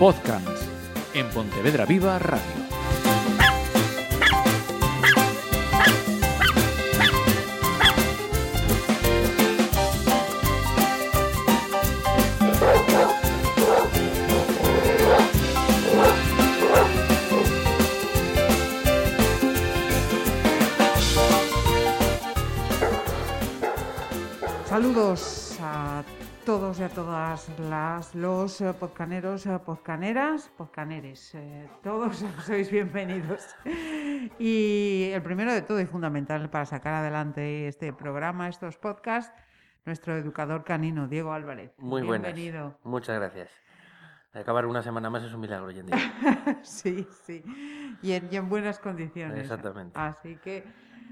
Podcast en Pontevedra Viva Radio. Saludos a todos y a todas las los eh, podcaneros, eh, podcaneras, podcaneres. eh, todos sois bienvenidos. Y el primero de todo y fundamental para sacar adelante este programa, estos podcasts, nuestro educador canino, Diego Álvarez. Muy buenas. Bienvenido. Muchas gracias. Acabar una semana más es un milagro hoy en día. Sí, sí. Y en, y en buenas condiciones. Exactamente. Así que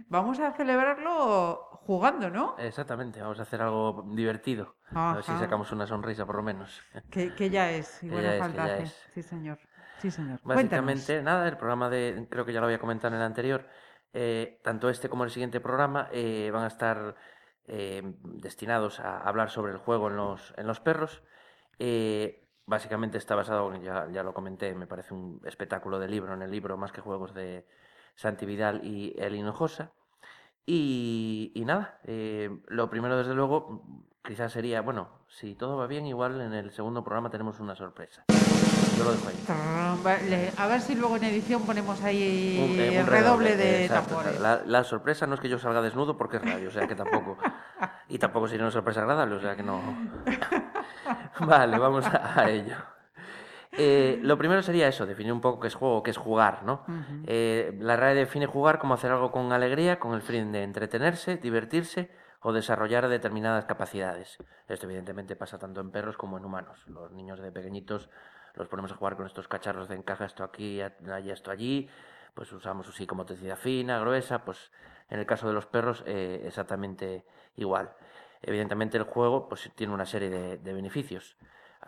vamos a celebrarlo jugando, ¿no? Exactamente, vamos a hacer algo divertido. A ver si Ajá. sacamos una sonrisa por lo menos. Que, que ya es, y Que es, falta que ya hace. es. Sí, señor. Sí, señor. Básicamente, Cuéntanos. nada, el programa de, creo que ya lo había comentado en el anterior, eh, tanto este como el siguiente programa eh, van a estar eh, destinados a hablar sobre el juego en los, en los perros. Eh, básicamente está basado, ya, ya lo comenté, me parece un espectáculo de libro, en el libro Más que Juegos de Santi Vidal y El Hinojosa. Y, y nada, eh, lo primero desde luego quizás sería, bueno, si todo va bien, igual en el segundo programa tenemos una sorpresa. Yo lo dejo ahí. Vale, A ver si luego en edición ponemos ahí Un- eh, redoble de exacto, tambores. La, la sorpresa no es que yo salga desnudo porque es radio, o sea que tampoco. Y tampoco sería una sorpresa agradable, o sea que no. Vale, vamos a, a ello. Eh, lo primero sería eso, definir un poco qué es juego, qué es jugar, ¿no? Eh, la RAE define jugar como hacer algo con alegría, con el fin de entretenerse, divertirse o desarrollar determinadas capacidades. Esto evidentemente pasa tanto en perros como en humanos. Los niños de pequeñitos los ponemos a jugar con estos cacharros de encaja, esto aquí, allí, esto allí, pues usamos así como motricidad fina, gruesa, pues en el caso de los perros eh, exactamente igual. Evidentemente el juego pues tiene una serie de, de beneficios.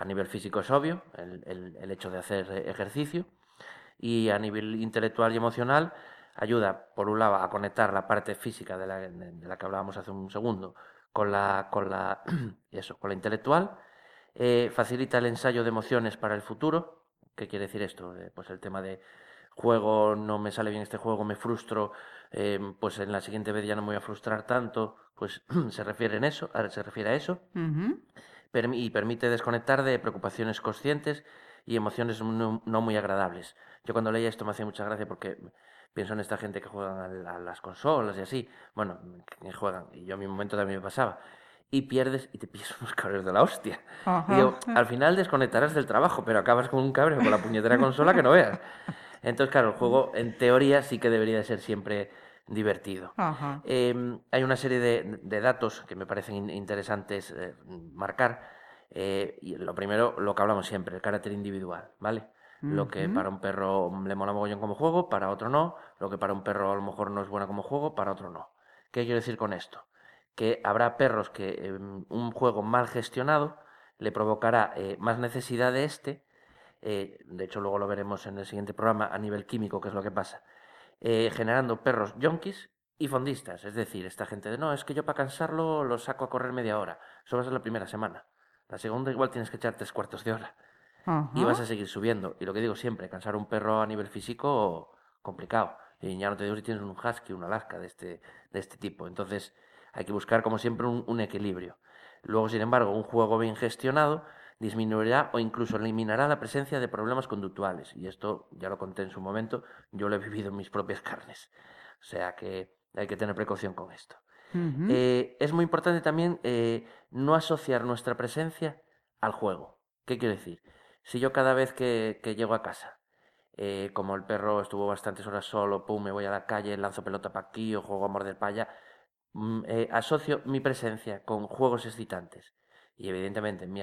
A nivel físico es obvio, el, el- el hecho de hacer eh, ejercicio, y a nivel intelectual y emocional ayuda, por un lado, a conectar la parte física de la, de- la que hablábamos hace un segundo con la, con la, eso, con la intelectual, eh, facilita el ensayo de emociones para el futuro. ¿Qué quiere decir esto? Eh, pues el tema de juego, no me sale bien este juego, me frustro, eh, pues en la siguiente vez ya no me voy a frustrar tanto, pues se refiere, en eso, se refiere a eso Ujú. permi- y permite desconectar de preocupaciones conscientes y emociones no, no muy agradables. Yo cuando leía esto me hacía mucha gracia porque pienso en esta gente que juegan a, las consolas y así, bueno, que juegan, y yo a mi momento también me pasaba, y pierdes y te pillas unos cabreos de la hostia. Ajá. Y digo, al final desconectarás del trabajo, pero acabas con un cabreo con la puñetera consola que no veas. Entonces, claro, el juego en teoría sí que debería de ser siempre divertido. Eh, hay una serie de, de datos que me parecen in- interesantes eh, marcar. Eh, y lo primero, lo que hablamos siempre, el carácter individual, ¿vale? Lo que para un perro le mola mogollón como juego, para otro no. Lo que para un perro a lo mejor no es bueno como juego, para otro no. ¿Qué quiero decir con esto? Que habrá perros que eh, un juego mal gestionado le provocará eh, más necesidad de este. eh, de hecho, luego lo veremos en el siguiente programa a nivel químico, qué es lo que pasa eh, generando perros yonkis y fondistas. Es decir, esta gente de no, es que yo para cansarlo lo saco a correr media hora. Eso va a ser la primera semana. La segunda igual tienes que echar tres cuartos de hora. Y vas a seguir subiendo. Y lo que digo siempre, cansar un perro a nivel físico, complicado. Y ya no te digo si tienes un husky, un alaska de este, de este tipo. Entonces hay que buscar como siempre un, un equilibrio. Luego, sin embargo, un juego bien gestionado disminuirá o incluso eliminará la presencia de problemas conductuales. Y esto ya lo conté en su momento, yo lo he vivido en mis propias carnes. O sea que hay que tener precaución con esto. Eh, es muy importante también eh, no asociar nuestra presencia al juego. ¿Qué quiero decir? Si yo cada vez que, que llego a casa, eh, como el perro estuvo bastantes horas solo, pum, me voy a la calle, lanzo pelota para aquí o juego a morder para allá, mm, asocio mi presencia con juegos excitantes. Y evidentemente mi,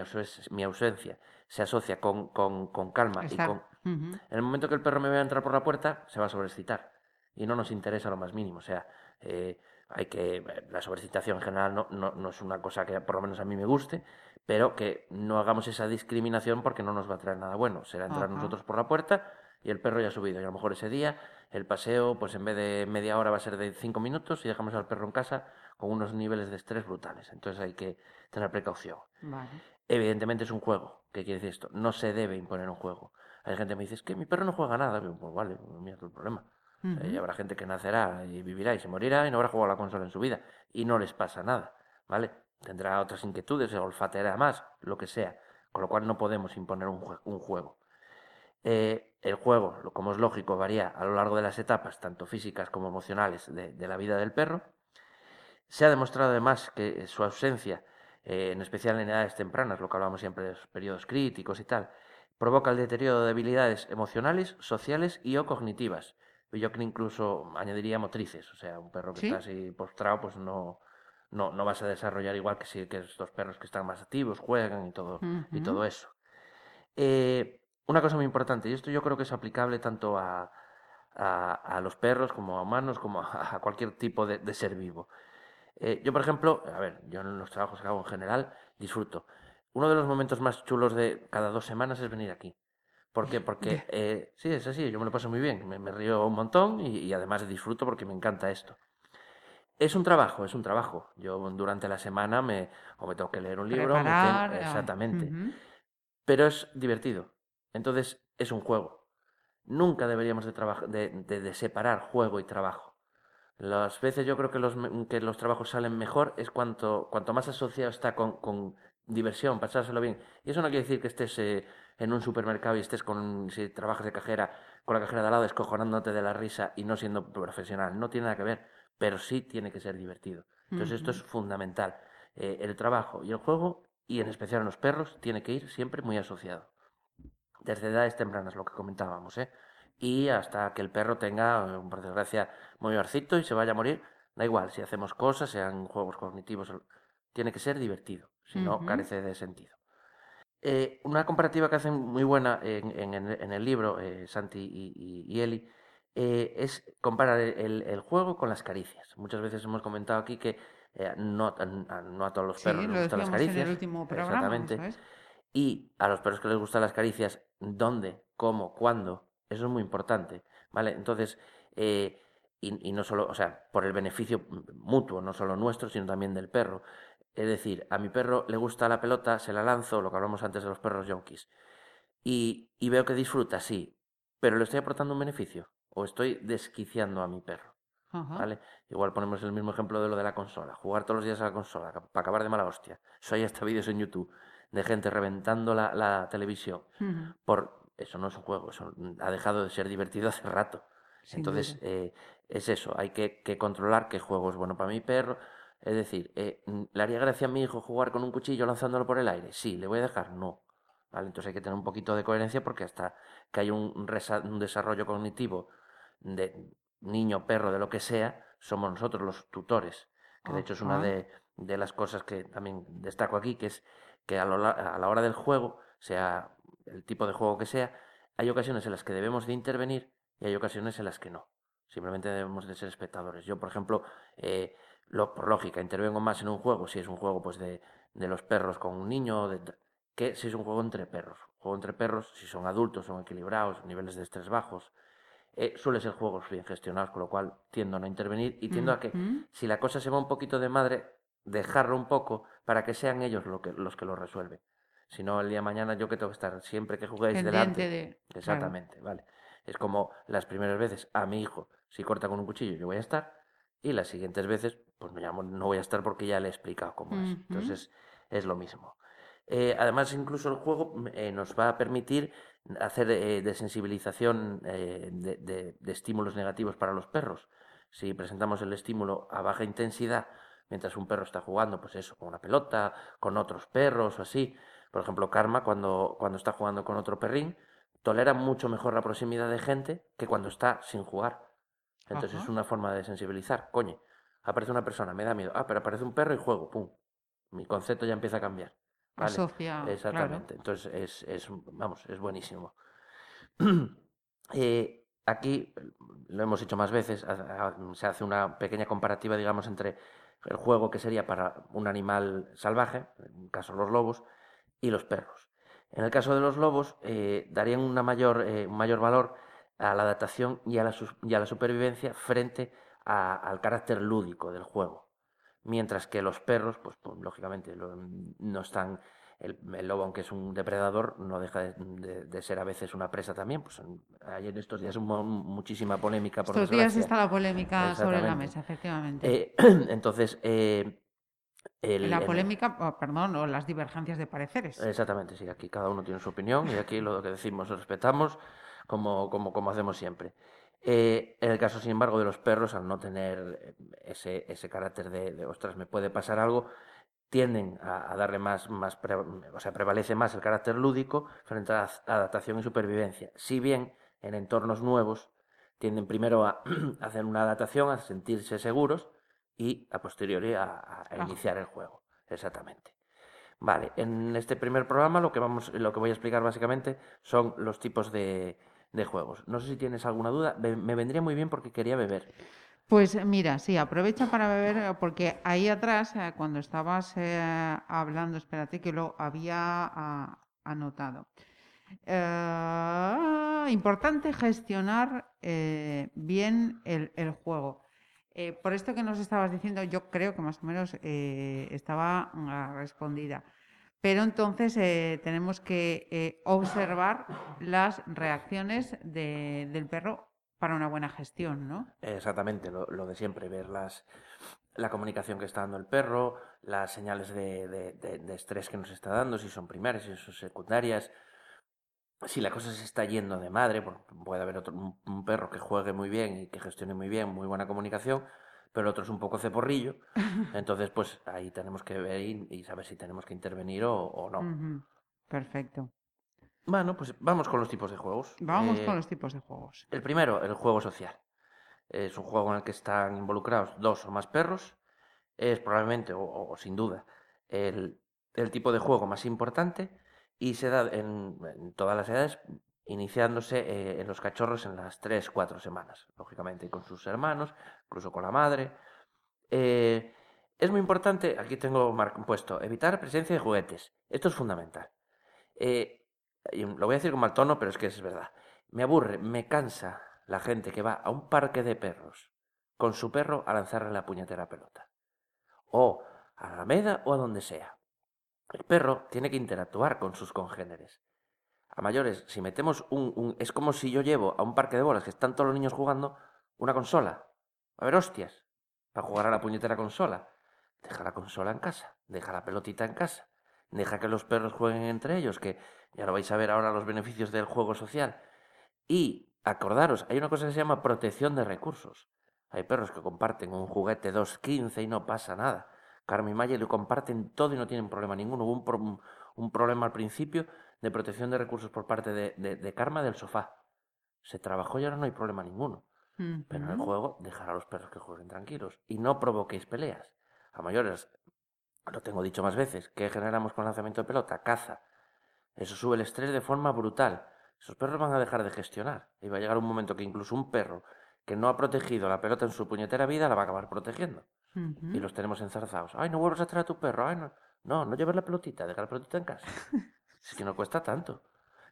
ausencia se asocia con, con- con calma y con, en el momento que el perro me vea entrar por la puerta, se va a sobreexcitar. Y no nos interesa lo más mínimo. O sea, eh, hay que. La sobreexcitación en general no, no, no es una cosa que por lo menos a mí me guste, pero que no hagamos esa discriminación porque no nos va a traer nada bueno. Será entrar Ajá. nosotros por la puerta y el perro ya ha subido. Y a lo mejor ese día el paseo, pues en vez de media hora va a ser de cinco minutos y dejamos al perro en casa con unos niveles de estrés brutales. Entonces hay que tener precaución. Vale. Evidentemente es un juego. ¿Qué quiere decir esto? No se debe imponer un juego. Hay gente que me dice, es que mi perro no juega nada. Pues vale, mira tu problema. y habrá gente que nacerá y vivirá y se morirá y no habrá jugado a la consola en su vida. Y no les pasa nada, ¿vale? Tendrá otras inquietudes, se olfateará más, lo que sea. Con lo cual no podemos imponer un, juego. Eh, el juego, como es lógico, varía a lo largo de las etapas, tanto físicas como emocionales, de, la vida del perro. Se ha demostrado además que su ausencia, eh, en especial en edades tempranas, lo que hablamos siempre de los periodos críticos y tal, provoca el deterioro de habilidades emocionales, sociales y o cognitivas. Yo creo que incluso añadiría motrices. O sea, un perro que está así postrado, pues no, no, no vas a desarrollar igual que, si, que estos perros que están más activos, juegan y todo, y todo eso. Eh, una cosa muy importante, y esto yo creo que es aplicable tanto a, a, los perros como a humanos, como a, cualquier tipo de, ser vivo. Eh, yo, por ejemplo, a ver, yo en los trabajos que hago en general disfruto. Uno de los momentos más chulos de cada dos semanas es venir aquí. ¿Por qué? Porque eh, sí, es así, yo me lo paso muy bien, me, río un montón y, además disfruto porque me encanta esto. Es un trabajo, es un trabajo. Yo durante la semana me, o me tengo que leer un libro, exactamente. Pero es divertido. Entonces es un juego. Nunca deberíamos de, de, separar juego y trabajo. Las veces yo creo que los, que los trabajos salen mejor es cuanto, cuanto más asociado está con, con diversión, pasárselo bien. Y eso no quiere decir que estés eh, en un supermercado y estés con, si trabajas de cajera, con la cajera de al lado, escojonándote de la risa y no siendo profesional. No tiene nada que ver pero sí tiene que ser divertido. Entonces esto es fundamental. Eh, el trabajo y el juego, y en especial en los perros, tiene que ir siempre muy asociado. Desde edades tempranas, lo que comentábamos, ¿eh? Y hasta que el perro tenga, por desgracia, muy mayorcito y se vaya a morir, da igual, si hacemos cosas, sean juegos cognitivos, tiene que ser divertido, si no, carece de sentido. Eh, una comparativa que hacen muy buena en, el libro, eh, Santi y, y Eli, eh, es comparar el, juego con las caricias. Muchas veces hemos comentado aquí que eh, no, a, todos los perros les gustan las caricias. exactamente. Y a los perros que les gustan las caricias, ¿dónde? ¿Cómo? ¿Cuándo? Eso es muy importante. ¿Vale? Entonces, eh, y, no solo, o sea, por el beneficio mutuo, no solo nuestro, sino también del perro. Es decir, a mi perro le gusta la pelota, se la lanzo, lo que hablamos antes de los perros yonkis. Y, y veo que disfruta, sí, pero le estoy aportando un beneficio o estoy desquiciando a mi perro. ¿Vale? Igual ponemos el mismo ejemplo de lo de la consola. Jugar todos los días a la consola para acabar de mala hostia. Eso hay hasta vídeos en YouTube de gente reventando la, televisión. Por eso no es un juego, eso ha dejado de ser divertido hace rato. Entonces, eh, es eso, hay que, controlar qué juego es bueno para mi perro. Es decir, eh, ¿le haría gracia a mi hijo jugar con un cuchillo lanzándolo por el aire? Sí, ¿le voy a dejar? No. ¿Vale? Entonces hay que tener un poquito de coherencia porque hasta que hay un, un desarrollo cognitivo de niño, perro, de lo que sea, somos nosotros los tutores. Que de hecho es una de, de, las cosas que también destaco aquí, que es que a, a, la hora del juego, sea el tipo de juego que sea, hay ocasiones en las que debemos de intervenir y hay ocasiones en las que no. Simplemente debemos de ser espectadores. Yo, por ejemplo, eh, lo, por lógica, intervengo más en un juego, si es un juego pues de, de los perros con un niño, de, que si es un juego entre perros. Juego entre perros, si son adultos, son equilibrados, niveles de estrés bajos, eh, suele ser juegos bien gestionados, con lo cual tiendo a no intervenir y tiendo a que si la cosa se va un poquito de madre, dejarlo un poco para que sean ellos lo que, los que lo resuelven. Si no, el día de mañana yo que tengo que estar siempre que juguéis delante. De... Exactamente, vale. Es como las primeras veces a mi hijo, si corta con un cuchillo, yo voy a estar. Y las siguientes veces, pues me llamo, no voy a estar porque ya le he explicado cómo es. Entonces, es lo mismo. Eh, además, incluso el juego eh, nos va a permitir hacer eh, de sensibilización de, estímulos negativos para los perros. Si presentamos el estímulo a baja intensidad mientras un perro está jugando, pues eso, con una pelota, con otros perros o así. Por ejemplo, Karma, cuando, cuando está jugando con otro perrín, tolera mucho mejor la proximidad de gente que cuando está sin jugar. Entonces es una forma de sensibilizar. Coño, aparece una persona, me da miedo. Ah, pero aparece un perro y juego, pum. Mi concepto ya empieza a cambiar. Exactamente. Entonces es, es, vamos, es buenísimo. Eh, aquí lo hemos hecho más veces, se hace una pequeña comparativa, digamos, entre el juego que sería para un animal salvaje, en el caso los lobos, y los perros. En el caso de los lobos, eh, darían una mayor, eh, un mayor valor a la adaptación y a la, a la supervivencia frente al carácter lúdico del juego mientras que los perros, pues, pues lógicamente no están el, el lobo, aunque es un depredador, no deja de, de- de ser a veces una presa también. Pues en- hay en estos días hubo muchísima polémica por Estos días está la polémica sobre la mesa, efectivamente. Eh, entonces, eh, el- la polémica, oh, perdón, o las divergencias de pareceres. Exactamente, sí, aquí cada uno tiene su opinión y aquí lo que decimos lo respetamos como, como, como hacemos siempre. Eh, en el caso, sin embargo, de los perros, al no tener eh, ese, ese carácter de, de, ostras, me puede pasar algo, tienden a, a darle más, más pre- o sea, prevalece más el carácter lúdico frente a la adaptación y supervivencia. Si bien en entornos nuevos tienden primero a hacer una adaptación, a sentirse seguros y a posteriori a, a- iniciar el juego. Exactamente. Vale, en este primer programa lo que vamos, lo que voy a explicar básicamente son los tipos de, de juegos. No sé si tienes alguna duda. Me vendría muy bien porque quería beber. Pues mira, sí, aprovecha para beber, eh, porque ahí atrás, eh, cuando estabas eh, hablando, espérate que lo había ah, anotado. Eh, importante gestionar eh, bien el, juego. Eh, por esto que nos estabas diciendo, yo creo que más o menos eh, estaba ah, respondida. Pero entonces eh, tenemos que eh, observar las reacciones de- del perro para una buena gestión, ¿no? Exactamente, lo, lo de siempre, ver las, la comunicación que está dando el perro, las señales de, de- de- de estrés que nos está dando, si son primarias, si son secundarias, si la cosa se está yendo de madre, puede haber otro, un, un perro que juegue muy bien y que gestione muy bien, muy buena comunicación, pero el otro es un poco ceporrillo, entonces pues ahí tenemos que ver y, y saber si tenemos que intervenir o, o no. Perfecto. Bueno, pues vamos con los tipos de juegos. Vamos Eh, con los tipos de juegos. El primero, el juego social. Es un juego en el que están involucrados dos o más perros. Es probablemente, o, o sin duda, el, el tipo de juego más importante y se da en, en todas las edades, iniciándose eh, en los cachorros en las 3-4 semanas, lógicamente con sus hermanos, incluso con la madre. Eh, es muy importante, aquí tengo puesto, evitar presencia de juguetes. Esto es fundamental. Eh, y lo voy a decir con mal tono, pero es que es verdad. Me aburre, me cansa la gente que va a un parque de perros con su perro a lanzarle la puñetera pelota. O a la Alameda o a donde sea. El perro tiene que interactuar con sus congéneres. A mayores, si metemos un, un- Es como si yo llevo a un parque de bolas que están todos los niños jugando una consola. A ver, hostias. Para jugar a la puñetera consola. Deja la consola en casa. Deja la pelotita en casa. Deja que los perros jueguen entre ellos, que ya lo vais a ver ahora los beneficios del juego social. Y acordaros, hay una cosa que se llama protección de recursos. Hay perros que comparten un juguete 2.15 y no pasa nada. Carmen y Maya lo comparten todo y no tienen problema ninguno. Hubo un, pro- un problema al principio de protección de recursos por parte de, de, de Karma del sofá. Se trabajó y ahora no hay problema ninguno. Pero en el juego, dejar a los perros que jueguen tranquilos. Y no provoquéis peleas. A mayores, lo tengo dicho más veces, ¿qué generamos con lanzamiento de pelota? Caza. Eso sube el estrés de forma brutal. Esos perros van a dejar de gestionar. Y va a llegar un momento que incluso un perro que no ha protegido la pelota en su puñetera vida la va a acabar protegiendo. Y los tenemos enzarzados. Ay, no vuelvas a traer a tu perro. Ay, no. No, no lleves la pelotita, deja la pelotita en casa. es que no cuesta tanto.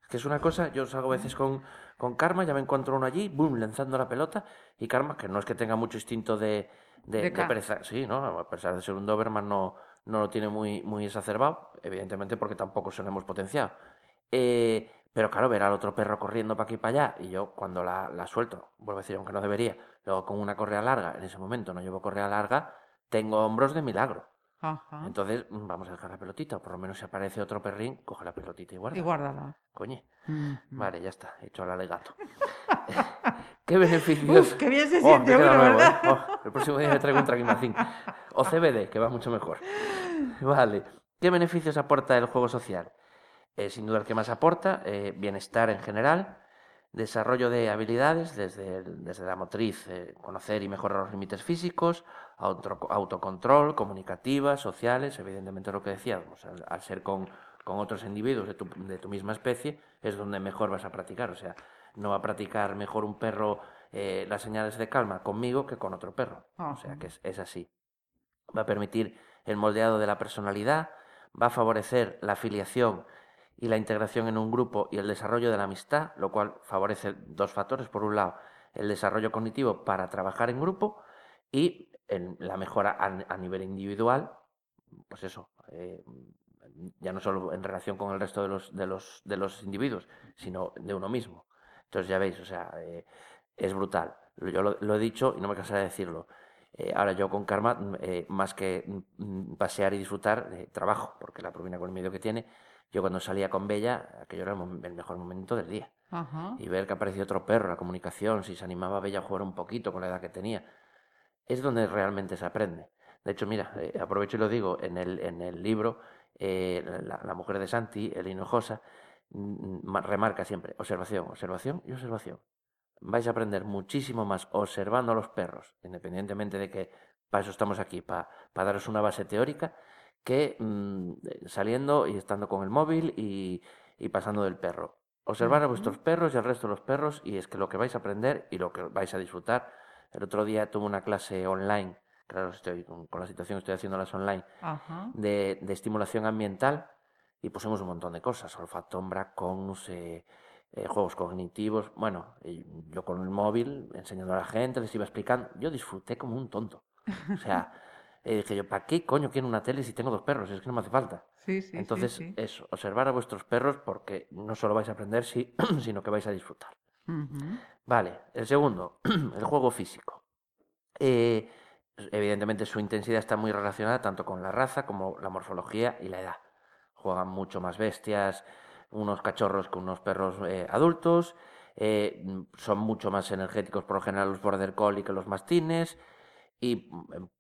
Es que es una cosa, yo salgo a veces con, con Karma, ya me encuentro uno allí, boom, lanzando la pelota, y Karma, que no es que tenga mucho instinto de, de, De pereza, sí, ¿no? A pesar de ser un Doberman, no, no lo tiene muy, muy exacerbado, evidentemente porque tampoco se lo hemos potenciado. Eh, pero claro, ver al otro perro corriendo para aquí y para allá, y yo cuando la, la suelto, vuelvo a decir, aunque no debería, luego con una correa larga, en ese momento no llevo correa larga, tengo hombros de milagro. Ajá. Entonces, mm, vamos a dejar la pelotita, o por lo menos si aparece otro perrín, coge la pelotita y guarda. Y guárdala. Coñe. Ujú. Vale, ya está, hecho al alegato. ¿Qué beneficios? Uf, qué bien se Oh, siente. ¿eh? Oh, el próximo día me traigo un Traquimacín. O CBD, que va mucho mejor. Vale. ¿Qué beneficios aporta el juego social? Eh, sin duda el que más aporta, eh, bienestar en general, desarrollo de habilidades desde, el- desde la motriz, eh, conocer y mejorar los límites físicos, auto- autocontrol, comunicativas, sociales, evidentemente lo que decíamos, al, al ser con, con otros individuos de tu, de tu misma especie, es donde mejor vas a practicar. O sea, no va a practicar mejor un perro eh, las señales de calma conmigo que con otro perro. O sea, que es, es así. Va a permitir el moldeado de la personalidad, va a favorecer la afiliación y la integración en un grupo y el desarrollo de la amistad, lo cual favorece dos factores. Por un lado, el desarrollo cognitivo para trabajar en grupo y en la mejora a, a nivel individual, pues eso, eh, ya no solo en relación con el resto de los, de los, de los individuos, sino de uno mismo. Entonces ya veis, o sea, eh, es brutal. Yo lo, lo, he dicho y no me cansaré de decirlo. Eh, ahora yo con Karma, mm, eh, más que mm, pasear y disfrutar, trabajo, porque la propina con el medio que tiene, yo cuando salía con Bella, aquello era el mejor momento del día. Ajá. Y ver que apareció otro perro, la comunicación, si se animaba a Bella a jugar un poquito con la edad que tenía, es donde realmente se aprende. De hecho, mira, aprovecho y lo digo, en el, en el libro, eh, la, la, mujer de Santi, el Hinojosa, mm, remarca siempre observación, observación y observación vais a aprender muchísimo más observando a los perros, independientemente de que para eso estamos aquí, para, para daros una base teórica, que mmm, saliendo y estando con el móvil y, y pasando del perro. Observar a vuestros perros y al resto de los perros y es que lo que vais a aprender y lo que vais a disfrutar. El otro día tuve una clase online, claro, estoy con, con la situación estoy haciéndolas online, Ajá. de, de, estimulación ambiental y pusimos un montón de cosas, olfatombra, cons, eh, eh, juegos cognitivos. Bueno, yo con el móvil enseñando a la gente, les iba explicando. Yo disfruté como un tonto. O sea, eh, dije yo, ¿para qué coño quiero una tele si tengo dos perros? Es que no me hace falta. Sí, sí, Entonces, sí, eso, observar a vuestros perros porque no solo vais a aprender, sino que vais a disfrutar. Uh -huh. Vale, el segundo, el juego físico. Eh, evidentemente su intensidad está muy relacionada tanto con la raza como la morfología y la edad. Juegan mucho más bestias, unos cachorros que unos perros eh, adultos, eh, son mucho más energéticos por lo general los border collie que los mastines y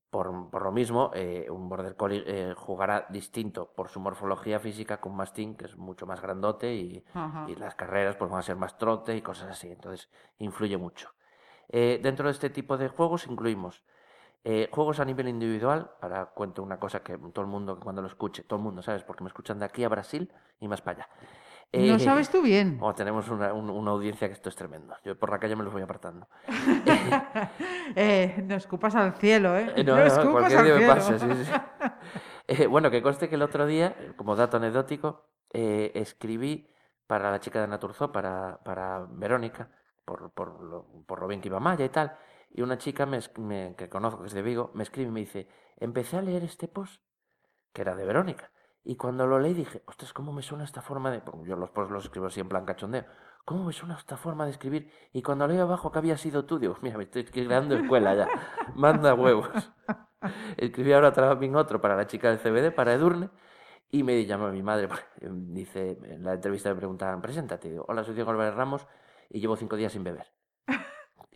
por, por lo mismo eh, un border collie jugará distinto por su morfología física que un mastín que es mucho más grandote y, y, las carreras pues van a ser más trote y cosas así, entonces influye mucho. dentro de este tipo de juegos incluimos eh, juegos a nivel individual, ahora cuento una cosa que todo el mundo cuando lo escuche, todo el mundo, ¿sabes? Porque me escuchan de aquí a Brasil y más para allá. Eh, ¿Lo sabes tú bien? Oh, tenemos una, un, una, audiencia que esto es tremendo. Yo por la calle me los voy apartando. eh, no escupas al cielo, ¿eh? No, no, no escupas cualquier al día cielo. me pasa, sí, sí. Eh, bueno, que conste que el otro día, como dato anecdótico, eh, escribí para la chica de Naturzo, para, para Verónica, por, por, lo, por lo bien que iba Maya y tal. Y una chica que conozco, que es de Vigo, me escribe y me dice, empecé a leer este post, que era de Verónica. Y cuando lo leí dije, ostras, ¿cómo me suena esta forma de...? Porque yo los posts los escribo así en plan cachondeo. ¿Cómo me suena esta forma de escribir? Y cuando leí abajo que había sido tú, digo, mira, me estoy creando escuela ya. Manda huevos. Escribí ahora también otro para la chica del CBD, para Edurne. Y me llama mi madre, dice, en la entrevista me preguntaban, preséntate. Digo, hola, soy Diego Álvarez Ramos y llevo cinco días sin beber.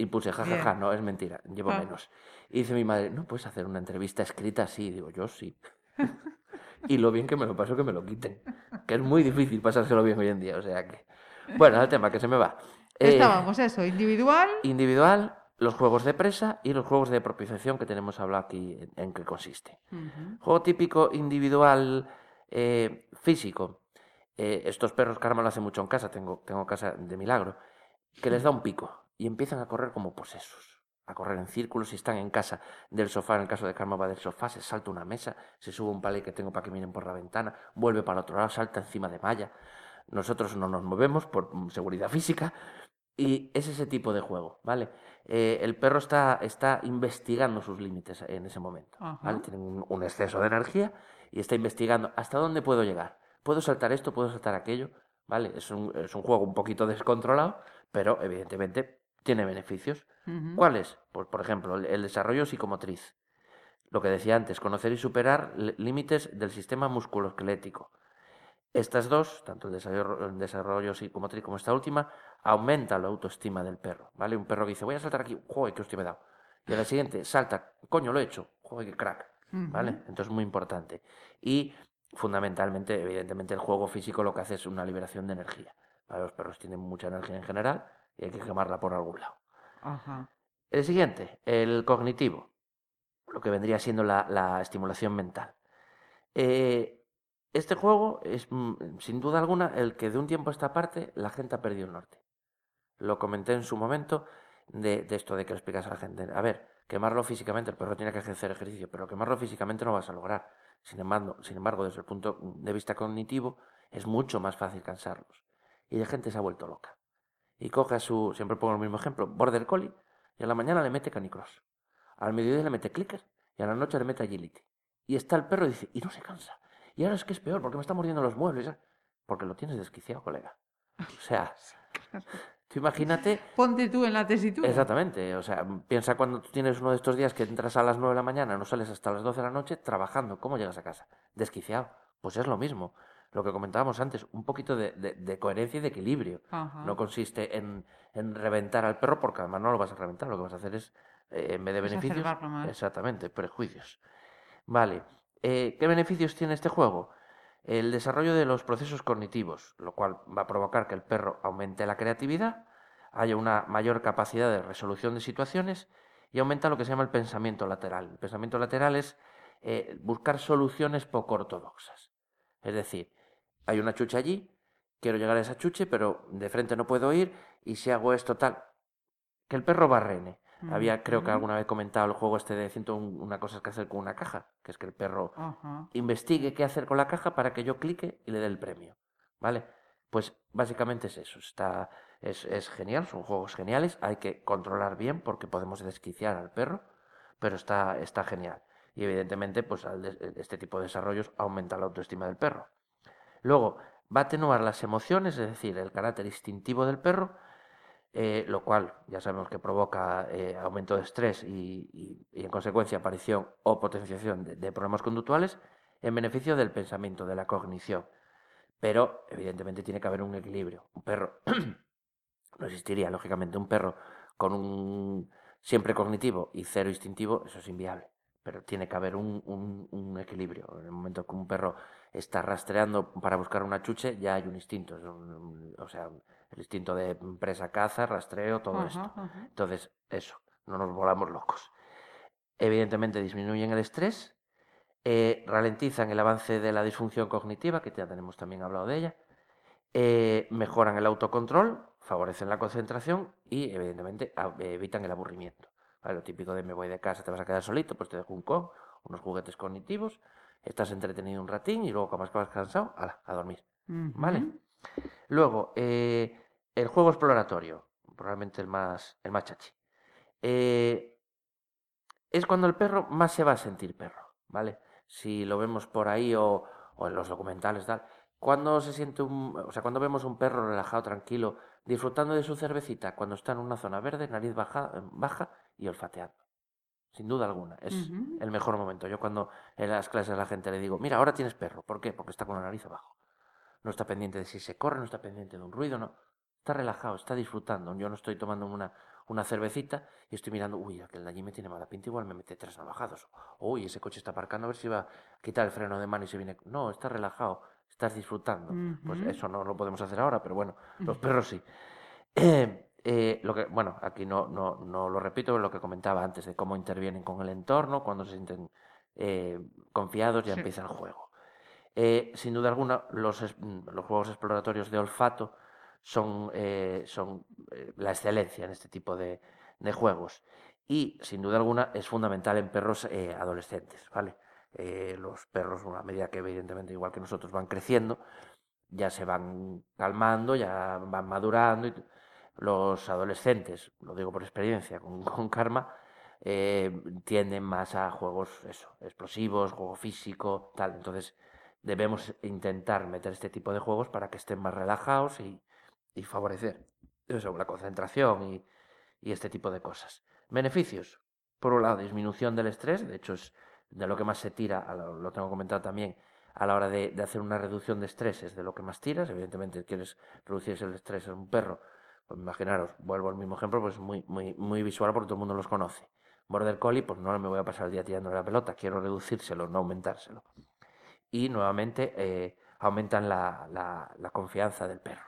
Y puse, jajaja, ja, ja, no, es mentira, llevo ah. menos. Y dice mi madre, ¿no puedes hacer una entrevista escrita así? Digo, yo sí. y lo bien que me lo paso que me lo quiten. Que es muy difícil pasárselo bien hoy en día, o sea que... Bueno, el tema que se me va. Estábamos, eh, eso, individual. Individual, los juegos de presa y los juegos de propiciación que tenemos hablado aquí en, en qué consiste. Uh -huh. Juego típico individual eh, físico. Eh, estos perros, Karma lo hace mucho en casa, tengo, tengo casa de milagro, que les da un pico y empiezan a correr como posesos, a correr en círculos y están en casa del sofá, en el caso de Karma va del sofá, se salta una mesa, se sube un palé que tengo para que miren por la ventana, vuelve para el otro lado, salta encima de malla. Nosotros no nos movemos por seguridad física y es ese tipo de juego, ¿vale? Eh, el perro está, está investigando sus límites en ese momento, ¿vale? Tiene un, un exceso de energía y está investigando hasta dónde puedo llegar. ¿Puedo saltar esto? ¿Puedo saltar aquello? ¿Vale? Es un, es un juego un poquito descontrolado, pero evidentemente tiene beneficios. Uh -huh. ¿Cuáles? Pues, por ejemplo, el, el, desarrollo psicomotriz. Lo que decía antes, conocer y superar límites del sistema musculoesquelético. Estas dos, tanto el desarrollo, el desarrollo psicomotriz como esta última, aumenta la autoestima del perro. ¿Vale? Un perro que dice, voy a saltar aquí, joder, qué hostia me he dado. Y a la siguiente, salta, coño, lo he hecho, joder, qué crack. Uh -huh. ¿Vale? Entonces, muy importante. Y fundamentalmente, evidentemente, el juego físico lo que hace es una liberación de energía. ¿Vale? Los perros tienen mucha energía en general y hay que quemarla por algún lado. Ajá. El siguiente, el cognitivo, lo que vendría siendo la, la estimulación mental. Eh, este juego es, mm, sin duda alguna, el que de un tiempo a esta parte la gente ha perdido el norte. Lo comenté en su momento de, de esto de que le explicas a la gente. A ver, quemarlo físicamente, el perro tiene que hacer ejercicio, pero quemarlo físicamente no vas a lograr. Sin embargo, sin embargo, desde el punto de vista cognitivo, es mucho más fácil cansarlos. Y la gente se ha vuelto loca. Y coge a su, siempre pongo el mismo ejemplo, Border Collie, y a la mañana le mete Canicross. Al mediodía le mete Clicker, y a la noche le mete Agility. Y está el perro y dice, y no se cansa. Y ahora es que es peor, porque me está mordiendo los muebles. Porque lo tienes desquiciado, colega. O sea, tú imagínate... Ponte tú en la tesitura. Exactamente, o sea, piensa cuando tú tienes uno de estos días que entras a las 9 de la mañana, no sales hasta las 12 de la noche trabajando, ¿cómo llegas a casa? Desquiciado. Pues es lo mismo. Lo que comentábamos antes, un poquito de, de- de coherencia y de equilibrio. Ajá. No consiste en, en reventar al perro, porque además no lo vas a reventar, lo que vas a hacer es, eh, en vez de beneficios, exactamente, prejuicios. Vale, eh, ¿qué beneficios tiene este juego? El desarrollo de los procesos cognitivos, lo cual va a provocar que el perro aumente la creatividad, haya una mayor capacidad de resolución de situaciones y aumenta lo que se llama el pensamiento lateral. El pensamiento lateral es eh, buscar soluciones poco ortodoxas. Es decir, hay una chuche allí, quiero llegar a esa chuche, pero de frente no puedo ir, y si hago esto tal, que el perro barrene. Había, creo que alguna vez comentado el juego este de 101 una cosa que hacer con una caja, que es que el perro investigue qué hacer con la caja para que yo clique y le dé el premio. ¿Vale? Pues básicamente es eso. Está, es, es genial, son juegos geniales. Hay que controlar bien porque podemos desquiciar al perro, pero está, está genial. Y evidentemente, pues al este tipo de desarrollos aumenta la autoestima del perro. Luego, va a atenuar las emociones, es decir, el carácter instintivo del perro, eh, lo cual ya sabemos que provoca eh, aumento de estrés y, en consecuencia aparición o potenciación de, problemas conductuales en beneficio del pensamiento, de la cognición. Pero evidentemente tiene que haber un equilibrio. Un perro no existiría, lógicamente, un perro con un siempre cognitivo y cero instintivo, eso es inviable. Pero tiene que haber un- un equilibrio. En el momento que un perro está rastreando para buscar una chuche, ya hay un instinto. es un- o sea, el instinto de presa, caza, rastreo, todo esto. Entonces, eso, no nos volamos locos. Evidentemente disminuyen el estrés, eh, ralentizan el avance de la disfunción cognitiva, que ya tenemos también hablado de ella, eh, mejoran el autocontrol, favorecen la concentración y, evidentemente, evitan el aburrimiento. ¿Vale? Lo típico de me voy de casa, te vas a quedar solito, pues te dejo un con, unos juguetes cognitivos, estás entretenido un ratín y luego, como acabas cansado, ala, a dormir. ¿Vale? Luego, eh, el juego exploratorio, probablemente el más, el más chachi. Eh, es cuando el perro más se va a sentir perro, ¿vale? Si lo vemos por ahí o, o en los documentales, tal. Cuando se siente un, o sea, cuando vemos un perro relajado, tranquilo, disfrutando de su cervecita, cuando está en una zona verde, nariz baja, baja y olfateando. Sin duda alguna, es el mejor momento. Yo cuando en las clases a la gente le digo, mira, ahora tienes perro. ¿Por qué? Porque está con la nariz abajo. No está pendiente de si se corre, no está pendiente de un ruido, no. Está relajado, está disfrutando. Yo no estoy tomando una, una cervecita y estoy mirando, uy, aquel de allí me tiene mala pinta, igual me mete tres navajados. Uy, ese coche está aparcando, a ver si va a quitar el freno de mano y se viene. No, está relajado, estás disfrutando. Pues eso no lo podemos hacer ahora, pero bueno, los perros sí. Eh, eh, lo que, bueno, aquí no, no, no lo repito, lo que comentaba antes de cómo intervienen con el entorno, cuando se sienten eh, confiados, ya Sí. empieza el juego. Eh, sin duda alguna, los, los juegos exploratorios de olfato son, eh, son la excelencia en este tipo de, de juegos. Y sin duda alguna es fundamental en perros adolescentes, ¿vale? Los perros, a medida que evidentemente, igual que nosotros, van creciendo, ya se van calmando, ya van madurando. Y los adolescentes, lo digo por experiencia, con, karma, eh, tienden más a juegos eso, explosivos, juego físico, tal. Entonces debemos intentar meter este tipo de juegos para que estén más relajados y, y favorecer eso, la concentración y, y este tipo de cosas. Beneficios. Por un lado, disminución del estrés, de hecho es de lo que más se tira, lo tengo comentado también, a la hora de, de hacer una reducción de estrés es de lo que más tiras. Evidentemente, quieres reducir el estrés en un perro. Pues imaginaros, vuelvo al mismo ejemplo, pues muy, muy, muy visual porque todo el mundo los conoce. Border Collie, pues no me voy a pasar el día tirando la pelota, quiero reducírselo, no aumentárselo. Y nuevamente eh, aumentan la, la- la confianza del perro.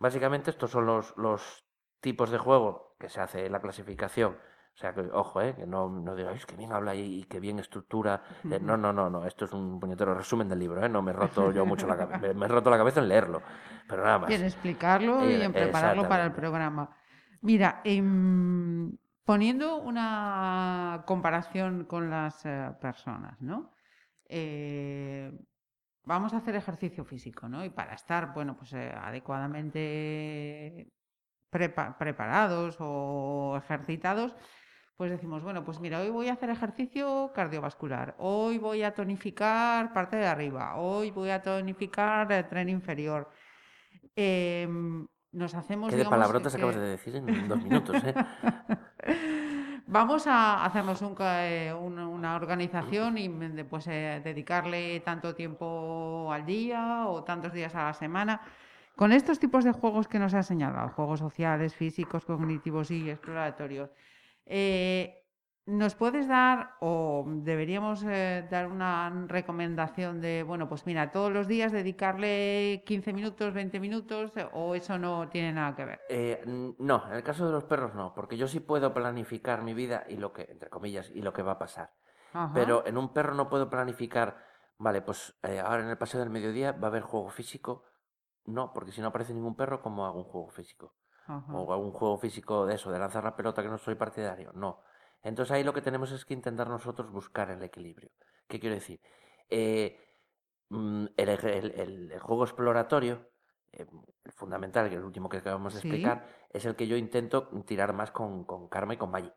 Básicamente estos son los, los tipos de juego que se hace en la clasificación. O sea, que ojo, eh, que no, no digáis que bien habla y, y que bien estructura. Eh, no, no, no, no, esto es un puñetero resumen del libro, ¿eh? no me he roto yo mucho la cabeza, me, me he roto la cabeza en leerlo, pero nada más. Y en explicarlo y en prepararlo para el programa. Mira, em, poniendo una comparación con las personas, ¿no? Vamos a hacer ejercicio físico, ¿no? Y para estar, bueno, pues adecuadamente prepa- preparados o ejercitados, pues decimos, bueno, pues mira, hoy voy a hacer ejercicio cardiovascular, hoy voy a tonificar parte de arriba, hoy voy a tonificar el tren inferior. Em, nos hacemos... Qué de digamos, palabrotas que- acabas de decir en dos minutos, ¿eh? Vamos a hacernos un eh, un- una organización y pues, eh, dedicarle tanto tiempo al día o tantos días a la semana. Con estos tipos de juegos que nos ha señalado, juegos sociales, físicos, cognitivos y exploratorios, eh, ¿nos puedes dar o deberíamos eh, dar una recomendación de, bueno, pues mira, todos los días dedicarle 15 minutos, 20 minutos eh, o eso no tiene nada que ver? Eh, no, en el caso de los perros no, porque yo sí puedo planificar mi vida y lo que, entre comillas, y lo que va a pasar. Ajá. Pero en un perro no puedo planificar, vale, pues eh, ahora en el paseo del mediodía va a haber juego físico. No, porque si no aparece ningún perro, ¿cómo hago un juego físico? Ajá. O un juego físico de eso, de lanzar la pelota que no soy partidario. No. Entonces ahí lo que tenemos es que intentar nosotros buscar el equilibrio. ¿Qué quiero decir? Eh, mm, el, el- el- el juego exploratorio, eh, el fundamental, que es el último que acabamos de Sí. explicar, es el que yo intento tirar más con, con Karma y con Maggi.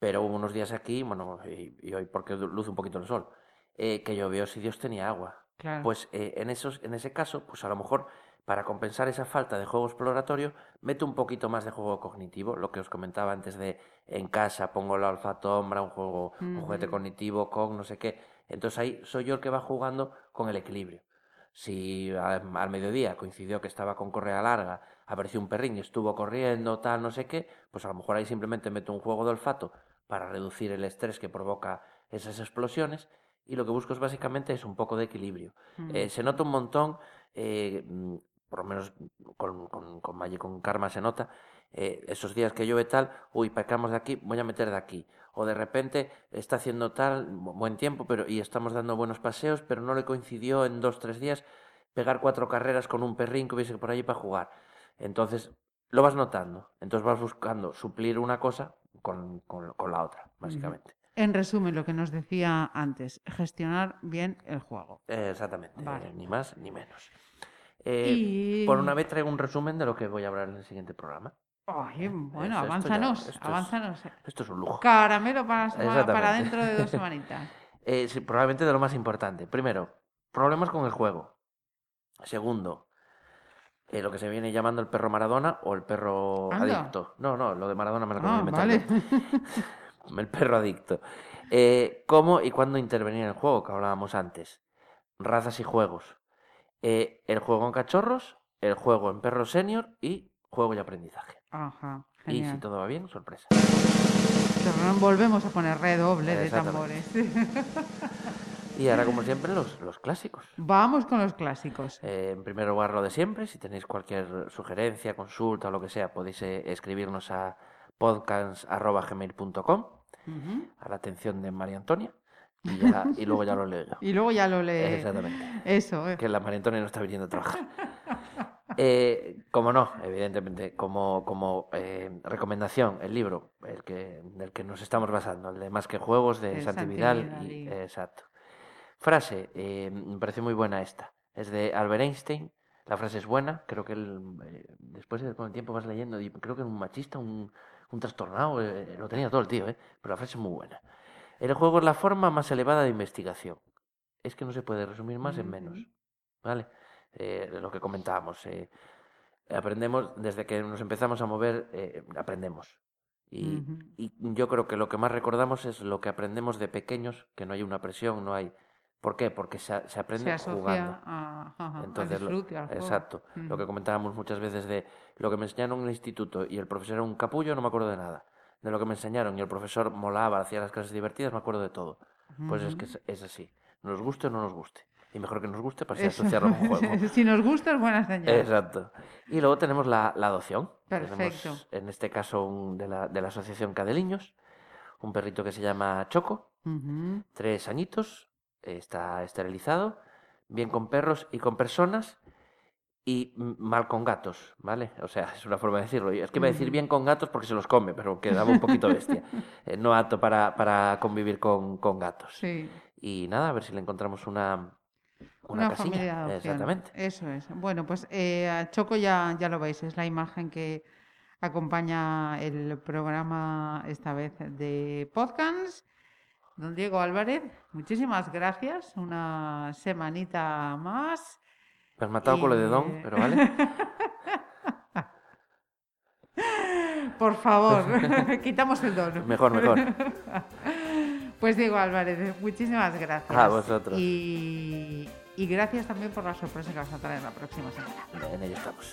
Pero hubo unos días aquí, bueno, y, y hoy porque luce un poquito el sol, eh, que llovió si Dios tenía agua. Claro. Pues eh, en, esos, en ese caso, pues a lo mejor para compensar esa falta de juego exploratorio, meto un poquito más de juego cognitivo, lo que os comentaba antes de en casa pongo la olfatombra, un juego, un juguete cognitivo con no sé qué. Entonces ahí soy yo el que va jugando con el equilibrio. Si al, mediodía coincidió que estaba con correa larga, apareció un perrín y estuvo corriendo, tal, no sé qué, pues a lo mejor ahí simplemente meto un juego de olfato para reducir el estrés que provoca esas explosiones y lo que busco es básicamente es un poco de equilibrio. Mm. Eh, se nota un montón, eh, por lo menos con, con, con Maggi, con Karma se nota, eh, esos días que llueve tal, uy, pecamos de aquí, voy a meter de aquí. O de repente está haciendo tal, bu- buen tiempo, pero y estamos dando buenos paseos, pero no le coincidió en dos, tres días pegar cuatro carreras con un perrín que hubiese por allí para jugar. Entonces, lo vas notando. Entonces vas buscando suplir una cosa con, con- con la otra, básicamente. En resumen, lo que nos decía antes, gestionar bien el juego. Eh, exactamente, Vale. eh, ni más ni menos. Eh, Y... Por una vez traigo un resumen de lo que voy a hablar en el siguiente programa. Ay, bueno, Esto- esto ya- avánzanos, esto es-. Esto es un lujo. Caramelo para, semana- para dentro de dos semanitas. Eh, sí, probablemente de lo más importante. Primero, problemas con el juego. Segundo, eh, lo que se viene llamando el perro Maradona o el perro Anda. adicto. No, no, lo de Maradona me lo acabo Ah, de vale. El perro adicto. Eh, ¿Cómo y cuándo intervenir en el juego? Que hablábamos antes. Razas y juegos. Eh, el juego en cachorros, el juego en perro senior y juego y aprendizaje. Ajá, Y si todo va bien, sorpresa. Torrón, Volvemos a poner redoble de tambores. Y ahora, como siempre, los, los clásicos. Vamos con los clásicos. Eh, en primer lugar, lo de siempre. Si tenéis cualquier sugerencia, consulta o lo que sea, podéis eh, escribirnos a podcast.gmail.com a la atención de María Antonia. Y, ya- y luego ya lo leo yo. Y luego ya lo lee. Exactamente. Eso, eh. Que la María Antonia no está viniendo a trabajar. Eh, como no, evidentemente, como, como eh, recomendación, el libro el que, del que nos estamos basando, el de Más que Juegos, de Santi Vidal. Y- exacto. Frase, me parece muy buena esta. Es de Albert Einstein. La frase es buena. Creo que él, después de- con el tiempo vas leyendo, y creo que un machista, un, un trastornado, lo tenía todo el tío, ¿eh? pero la frase es muy buena. El juego es la forma más elevada de investigación. Es que no se puede resumir más en menos. ¿Vale? Eh, lo que comentábamos. eh, aprendemos, desde que nos empezamos a mover, eh, aprendemos. Y, yo creo que lo que más recordamos es lo que aprendemos de pequeños, que no hay una presión, no hay... ¿Por qué? Porque se, se aprende Se jugando. a, ajá, Entonces, disfrute, al exacto. Lo que comentábamos muchas veces de lo que me enseñaron en el instituto y el profesor era un capullo, no me acuerdo de nada. De lo que me enseñaron y el profesor molaba, hacía las clases divertidas, me acuerdo de todo. Pues es que es, es así. Nos guste o no nos guste. Y mejor que nos guste para así asociarlo con juego. si nos gusta es buena señal. Exacto. Y luego tenemos la, la adopción. Perfecto. Tenemos, en este caso, un- de, la, de la Asociación Cadeliños, un perrito que se llama Choco, tres añitos, está esterilizado, bien con perros y con personas, y mm, mal con gatos, ¿vale? O sea, es una forma de decirlo. Es que iba a decir Ujú. bien con gatos porque se los come, pero quedaba un poquito bestia. Eh, no apto para, para convivir con, con gatos. Sí. Y nada, a ver si le encontramos una, una, Una, casilla. familia de. Exactamente. Eso es. Bueno, pues eh, a Choco ya, ya lo veis, es la imagen que acompaña el programa esta vez de podcast. Don Diego Álvarez, muchísimas gracias. Una semanita más. Me has matado con lo de Don, pero vale. Por favor, quitamos el don. Mejor, mejor. Pues Diego Álvarez, muchísimas gracias. A vosotros. Y, y gracias también por la sorpresa que vas a traer la próxima semana. En ello estamos.